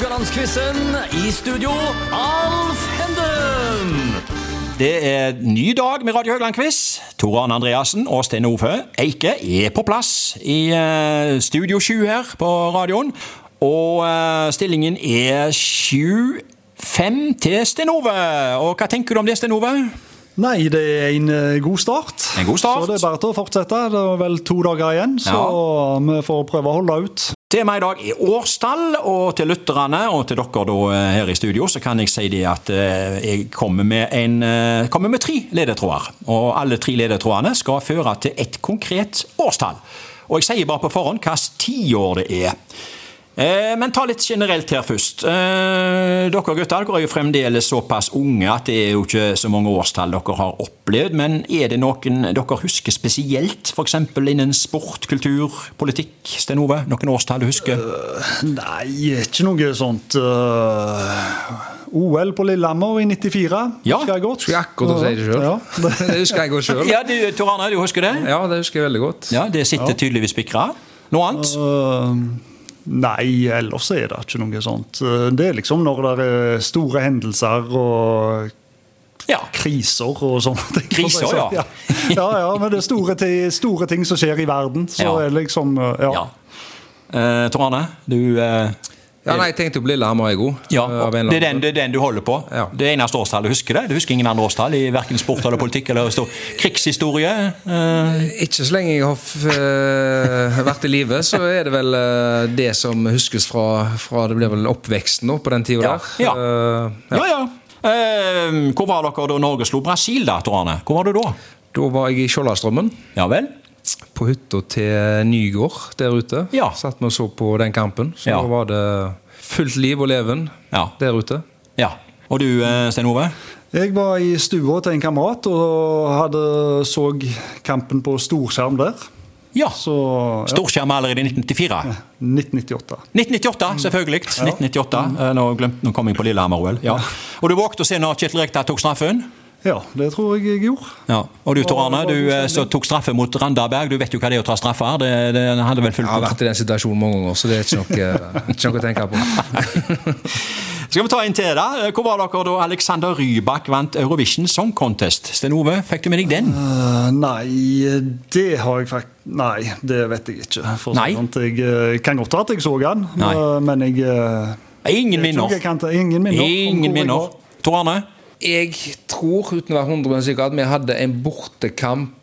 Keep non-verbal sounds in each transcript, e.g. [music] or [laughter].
Haugalandsquizen. I studio, Alf Henden. Det er ny dag med Radio Haugland-quiz. Tore Arne Andreassen og Sten Ove Eike er på plass i eh, Studio 7 her på radioen. Og eh, stillingen er 7-5 til Sten Ove. Og hva tenker du om det, Sten Ove? Nei, det er en eh, god start. En god start. Så det er bare til å fortsette. Det er vel to dager igjen, så vi får prøve å holde ut. Temaet i dag er årstall, og til lytterne og til dere da eh, her i studio så kan jeg si det at eh, jeg kommer med, en, eh, kommer med tre ledetråder. Og alle tre ledetrådene skal føre til et konkret årstall. Og jeg sier bare på forhånd hvilket tiår det er. Eh, Men ta litt generelt her først. Eh, Dere gutter dere er jo fremdeles såpass unge at det er jo ikke så mange årstall dere har opplevd. Men er det noen dere husker spesielt? F.eks. innen sport, kultur, politikk? Sten Ove, noen årstall du husker? Nei, ikke noe sånt uh, OL på Lillehammer i 94, Ja. husker jeg godt. Skulle akkurat si det selv. Ja, det, [laughs] Det husker jeg godt sjøl. Ja, du, Tor Arne, du husker det? Ja, det husker jeg veldig godt. Ja, Det sitter tydeligvis spikra. Noe annet? uh, nei, ellers er det ikke noe sånt. Det er liksom når det er store hendelser og Ja. kriser og sånne ting. Kriser, sånn. [laughs] ja. ja. Ja, men det er store, store ting som skjer i verden. Så Ja. er liksom Ja. ja. Eh, Tor Arne, du eh, Ja, nei, Jeg tenkte på Lillehammer, i god Ja, det er, den, det er den du holder på. Ja. Det eneste årstallet du husker det. Du husker ingen andre årstall i verken sport eller politikk eller stor krigshistorie. eh, Ikke så lenge jeg har eh, vært i live, så er det vel eh, det som huskes fra, fra det blir vel oppveksten nå på den tida Ja, der. ja. Eh, ja, ja. Uh, hvor var dere da Norge slo Brasil, da, Tor Arne? Hvor var du da? Da var jeg i Skjoldastrømmen. Ja vel? På hytta til Nygård der ute. Ja. Satt vi og så på den kampen. Så Ja. da var det fullt liv og leven Ja. der ute. ja. Og du, eh, Stein Ove? Jeg var i stua til en kamerat og hadde så kampen på storskjerm der. Ja. Så ja, Storskjerm allerede i 1994. 1998. 1998, selvfølgelig. 1998. Eh, Nå, glemte, nå kom jeg på Lillehammer-OL. Ja. Og du vågte å se når Kjetil Rekdal tok straffen? Ja, det tror jeg jeg gjorde. Ja. Og du, Tor Arne, du eh, så tok straffe mot Randaberg. Du vet jo hva det er å ta straffer. Det, det hadde vel fulgt Jeg har vært i den situasjonen mange ganger, så det er ikke noe, ikke noe å tenke på. [laughs] Skal vi ta en til, da? Hvor var dere da Alexander Rybak vant Eurovision Song Contest? Sten Ove, fikk du med deg den? Uh, nei, det har jeg faktisk Nei, det vet jeg ikke. For Nei. Sånn Jeg eh, kan godt ha at jeg så den, Nei. eh, men jeg eh, Ingen minner. jeg kan Ingen minner. Ingen minner. Tor Arne? Jeg tror, uten å være 100 sikker, at vi hadde en bortekamp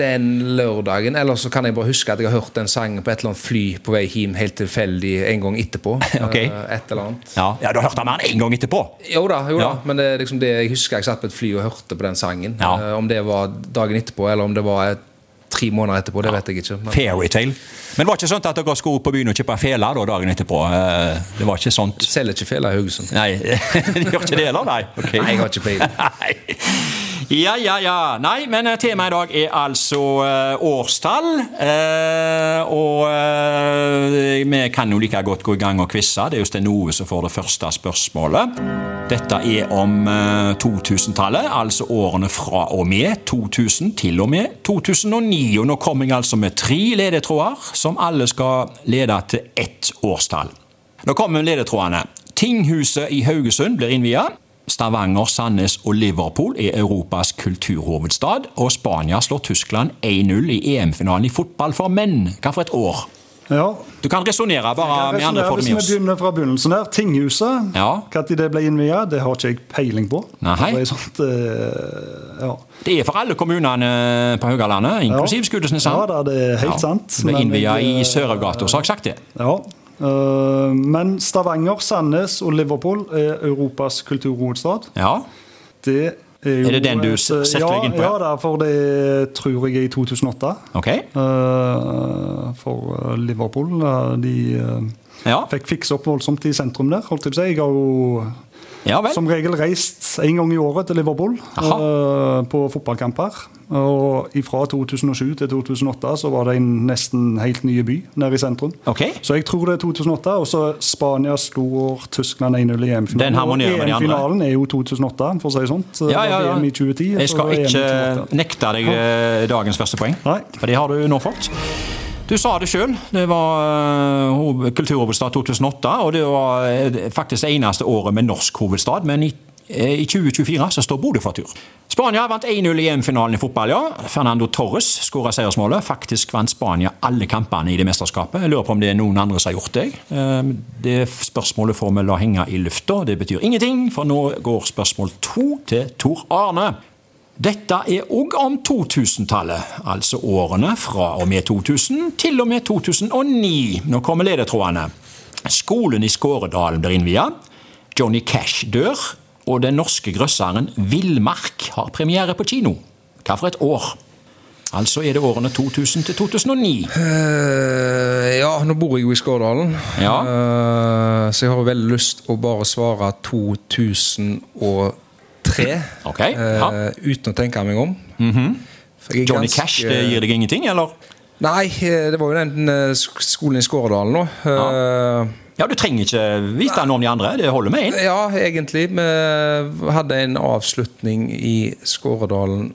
den lørdagen. Eller så kan jeg bare huske at jeg har hørt den sangen på et eller annet fly på vei hjem helt tilfeldig en gang etterpå. [laughs] Ok. Eh, Et eller annet. Ja, ja du har hørt den mer enn én gang etterpå. Jo da, jo da, Ja. men det er liksom det jeg husker jeg satt på et fly og hørte på den sangen. Ja. Eh, Om det var dagen etterpå, eller om det var et, tre måneder etterpå, det vet jeg ikke. Men, Fairytale. Men det var ikke sånn at dere skulle på byen og kjøpe fela da, dagen etterpå? Eh, Det var ikke sånt? Selger ikke fela i Haugesund. Nei, [laughs] de gjør ikke det heller, nei? Okay. Nei, jeg har ikke peiling. [laughs] Ja, ja, ja. Nei, men eh, temaet i dag er altså uh, årstall. Uh, og uh, vi kan jo like godt gå i gang og quize. Det er jo Sten Ove som får det første spørsmålet. Dette er om eh, 2000-tallet, altså årene fra og med 2000 til og med 2009. Og nå kommer jeg altså med tre ledetråder som alle skal lede til ett årstall. Nå kommer ledetrådene. Tinghuset i Haugesund blir innvia. Stavanger, Sandnes og Liverpool er Europas kulturhovedstad. Og Spania slår Tyskland 1-0 i EM-finalen i fotball for menn. Hva for et år? Ja. Du kan resonnere, bare med andre for det Hvis med vi begynner fra begynnelsen her. Tinghuset. Ja. Når det ble innvia, det har ikke jeg peiling på. Nei. Det er sånt, eh, ja. Det er for alle kommunene på Haugalandet, inklusiv Skudenesand. Ja, det er helt sant. Det ble innvia i Sørøygata, så har jeg sagt det. Ja. eh, men Stavanger, Sandnes og Liverpool er Europas kulturhovedstad. Ja. Det jo Er det den du eh, setter deg inn på, Ja, ja? ja for det tror jeg er i 2008. Ok. Eh, for eh, Liverpool. eh, de eh, Ja, fikk fiksa opp voldsomt i sentrum der. holdt Jeg på å si. Jeg har jo ja som regel reist en gang i året til Liverpool uh, på fotballkamper. Og fra 2007 til 2008 så var det en nesten helt ny by nede i sentrum. Okay. Så jeg tror det er 2008. Og så Spania slår Tyskland 1-0 i EM-finalen. EM-finalen er jo 2008, for å si det sånn. Ja, ja, ja. 2010. Jeg skal ikke 2008. nekte deg eh, dagens første poeng, Nei. for det har du nå fått. Du sa det sjøl. Det var uh, kulturhovedstad 2008. Og det var uh, faktisk det eneste året med norsk hovedstad. Men i, uh, i 2024 så står Bodø for tur. Spania vant 1-0 i EM-finalen i fotball. ja. Fernando Torres skåra seiersmålet. Faktisk vant Spania alle kampene i det mesterskapet. Jeg lurer på om det er noen andre som har gjort det. Det spørsmålet får vi la henge i lufta. Det betyr ingenting, for nå går spørsmål to til Tor Arne. Dette er òg om 2000-tallet, altså årene fra og med 2000 til og med 2009. Nå kommer ledetrådene. Skolen i Skåredalen blir innvia. Johnny Cash dør. Og den norske grøsseren Villmark har premiere på kino. Hva for et år? Altså er det årene 2000 til 2009. Uh, ja, nå bor jeg jo i Skårdalen, Ja. uh, så jeg har veldig lyst å bare svare 2003. Ok, ja. uh, uten å tenke meg om. Mm er Johnny ganske- Cash, det gir deg ingenting, eller? Nei, eh, det var jo den eh, skolen i Skåredalen nå. Ja. Ja, du trenger ikke vite noe om de andre. Det holder med én. Ja, egentlig. Vi hadde en avslutning i Skåredalen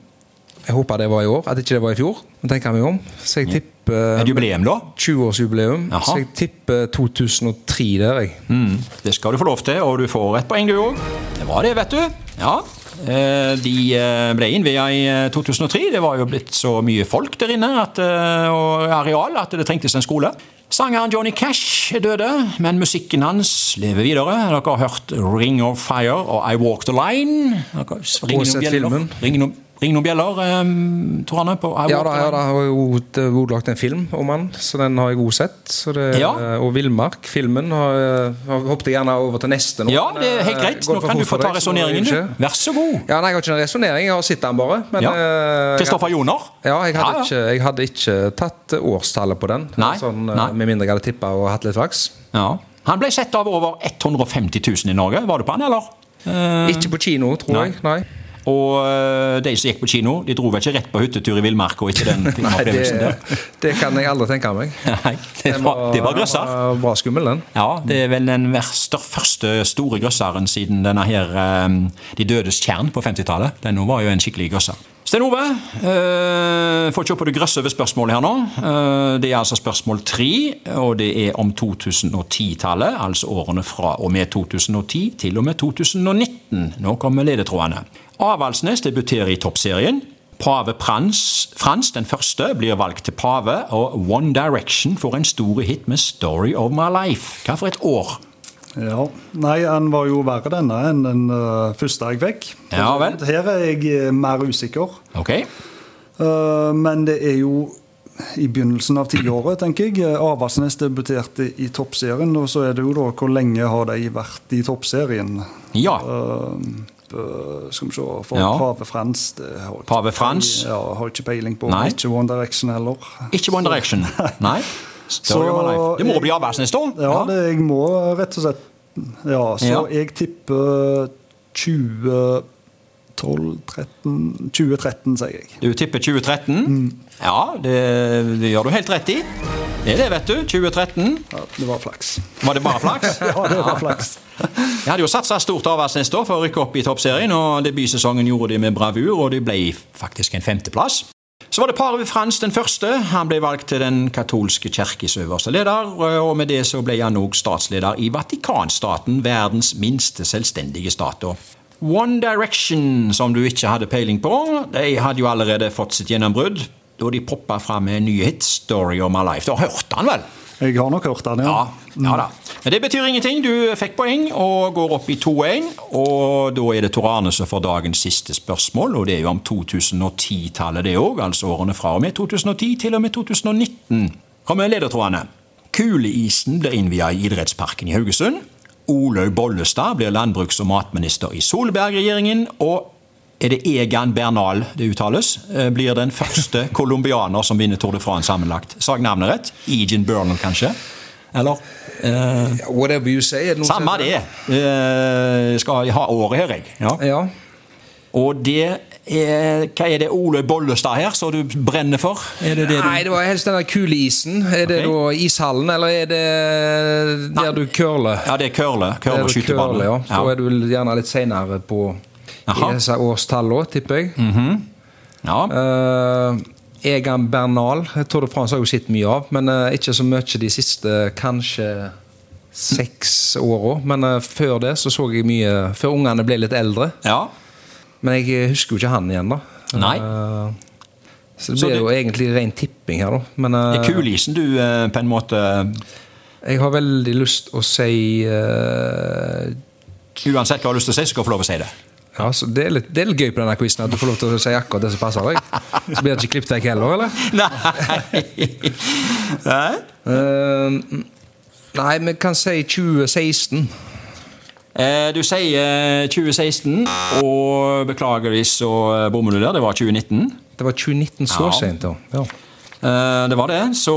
Jeg håper det var i år, at ikke det var i fjor. Men tenker jeg meg om. Så jeg tipper Et jubileum, da? 20-årsjubileum. Jaha. Så jeg tipper 2003 der, jeg. Mm, det skal du få lov til, og du får et poeng, du òg. Det var det, vet du. Ja. Eh, De eh, ble innvia i eh, 2003. Det var jo blitt så mye folk der inne at, eh, og areal at det trengtes en skole. Sangeren Johnny Cash er døde, men musikken hans lever videre. Dere har hørt 'Ring of Fire' og 'I Walk the Line'. Dere, ring sett noen bjeller. filmen. Ring noen, ring noen bjeller, eh, tror Arne? på Ja da, ja da, det er jo lagt en film om han, så den har jeg også sett. Så det, Ja. Og Villmark-filmen har, har hoppet jeg gjerne over til neste nå. Ja, det er helt eh, greit. Nå kan du få ta resonneringen, du. Vær så god. Ja, nei, Jeg har ikke en resonnering, jeg har sett den bare. Kristoffer Ja. eh, Joner? Ja, jeg hadde. Ikke, jeg hadde ikke tatt årstallet på den. Nei, Sånn, eh, nei. Med mindre jeg hadde tippa og hatt litt flaks. Ja. Han ble sett av over 150 000 i Norge. Var du på han, eller? Eh, Ikke på kino, tror Nei. jeg. Nei. Og eh, de som gikk på kino, de dro vel ikke rett på hyttetur i villmarka etter den [laughs] filmopplevelsen der? det, [laughs] det kan jeg aldri tenke meg. [laughs] Nei, det var, det var grøsser. Var bra skummel, den. Ja, det er vel den verste, første store grøsseren siden denne her eh, De dødes tjern på 50-tallet. Den var jo en skikkelig grøsser. Sten Ove, eh, får kjøre på det grøsse over spørsmålet her nå. Eh, det er altså spørsmål tre, og det er om 2010-tallet. Altså årene fra og med 2010 til og med 2019. Nå kommer ledetrådene. Avaldsnes debuterer i toppserien. Pave Prans, Frans den første blir valgt til pave, og One Direction får en stor hit med 'Story of My Life'. Hva for et år? Ja, Nei, han var jo verre denne enn den uh, første jeg fikk. Ja vel. Her er jeg eh, mer usikker. Ok? Eh, men det er jo i begynnelsen av tiåret, tenker jeg. Eh, Avaldsnes debuterte i toppserien, og så er det jo da hvor lenge har de vært i toppserien? Ja. Eh, skal vi se For Ja. Pave Frans det har ikke Pave Frans? Ja, har ikke peiling på. Nei. Ikke One Direction heller. Ikke One Direction. [laughs] Nei. Life. Det må bli Avaldsnes, da. Ja, det, jeg må rett og slett Ja, så Ja. jeg tipper 2012 13, 2013, sier jeg. Du tipper 2013. Ja, det, det gjør du helt rett i. Det er det, vet du. 2013. Ja, det var flaks. Var det bare flaks? [laughs] Ja, det var flaks. [laughs] de hadde jo satsa stort Avaldsnes år for å rykke opp i toppserien, og debutsesongen gjorde de med bravur, og de ble faktisk en femteplass. Så var det paret Frans den første. Han ble valgt til den katolske kirkes øverste leder, og med det så ble han òg statsleder i Vatikanstaten, verdens minste selvstendige stat. One Direction, som du ikke hadde peiling på, de hadde jo allerede fått sitt gjennombrudd da de poppa fram med en ny hit, 'Story of My Life'. Du har hørt den vel? Jeg har nok hørt den, ja. Ja, ja da. Men det betyr ingenting. Du fikk poeng og går opp i 2-1. Og da er det Tor Arne som får dagens siste spørsmål, og det er jo om 2010-tallet det òg. Altså årene fra og med 2010 til og med 2019. Kommer ledertrådene. Kuleisen blir innvia i idrettsparken i Haugesund. Olaug Bollestad blir landbruks- og matminister i Solberg-regjeringen. Og er det Egan Bernal det uttales, eh, blir den første [laughs] colombianer som vinner Tour de France sammenlagt. Sa jeg navnet rett? Egan Bernal, kanskje? Eller? Uh, Whatever you say. Samme det. Uh, skal ha året her, jeg. Ja. Ja. Og det er Hva er det Ole Bollestad her som du brenner for? Er det det du Nei, det var helst den der kuleisen. Er det Ok. da ishallen, eller er det der du curler? Ja, det er curler. Curler skytebane. ja. Da Ja. er du gjerne litt seinere på Jaha. i disse årstallene, tipper jeg. ja. uh, Egan Bernal. jeg tror det France har jo sett mye av, men uh, ikke så mye de siste kanskje seks åra. Men uh, før det så så jeg mye Før ungene ble litt eldre. Ja. Men jeg husker jo ikke han igjen, da. Nei. Eh, så det blir jo egentlig ren tipping her, da. Men eh, Det er kulisen du eh, på en måte jeg har veldig lyst å si uh, Uansett hva du har lyst til å si, så skal du få lov å si det. Ja, så det er, litt, det er litt gøy på denne quizen at du får lov til å si akkurat det som passer deg. Så blir det ikke klippet vekk heller, eller? [laughs] Nei. Nei? Eh, nei, vi kan si 2016. Eh, Du sier 2016, og beklageligvis så eh, bommer du der. Det var 2019. Det var 2019 så Ja. sent, da. Ja. Eh, Det var det. Så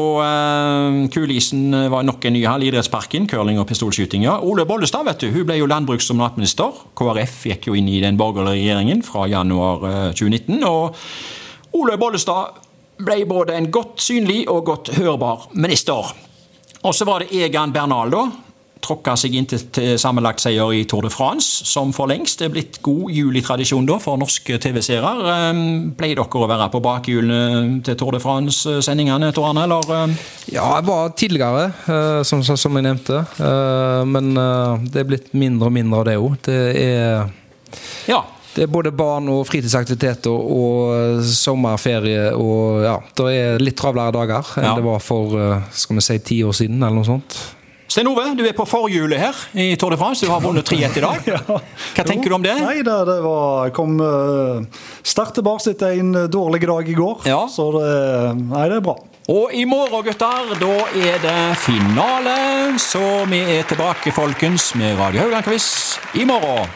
kulisen var nok en ny hall. Idrettsparken, curling og pistolskyting. Ja. Ole Bollestad vet du, hun ble jo landbruks- og matminister. KrF gikk jo inn i den borgerlige regjeringen fra januar eh, 2019. Og Ole Bollestad ble både en godt synlig og godt hørbar minister. Og så var det Egan Bernal, da. Tråkka seg inn til, til sammenlagt seier i Tour de France, som for lengst er blitt god julitradisjon da for norske TV-seere. Um, pleier dere å være på bakhjulene til Tour de France-sendingene, Tor Arne? Eller? Um, Ja, jeg var tidligere, eh, som, som jeg nevnte. Eh, men eh, det er blitt mindre og mindre av det òg. Det er ja. det er både barn og fritidsaktiviteter og sommerferie og ja, det er litt travlere dager enn Ja. det var for skal vi si ti år siden, eller noe sånt. Stein Ove, du er på forhjulet her i Tour de France. Du har vunnet tre-ett i dag. [laughs] Hva tenker du om det? Nei, det, det var kom uh, sterkt tilbake etter en dårlig dag i går. Ja. Så det, nei, det er bra. Og i morgen, gutter, da er det finale. Så vi er tilbake, folkens, med Radio Haugland-quiz i morgen.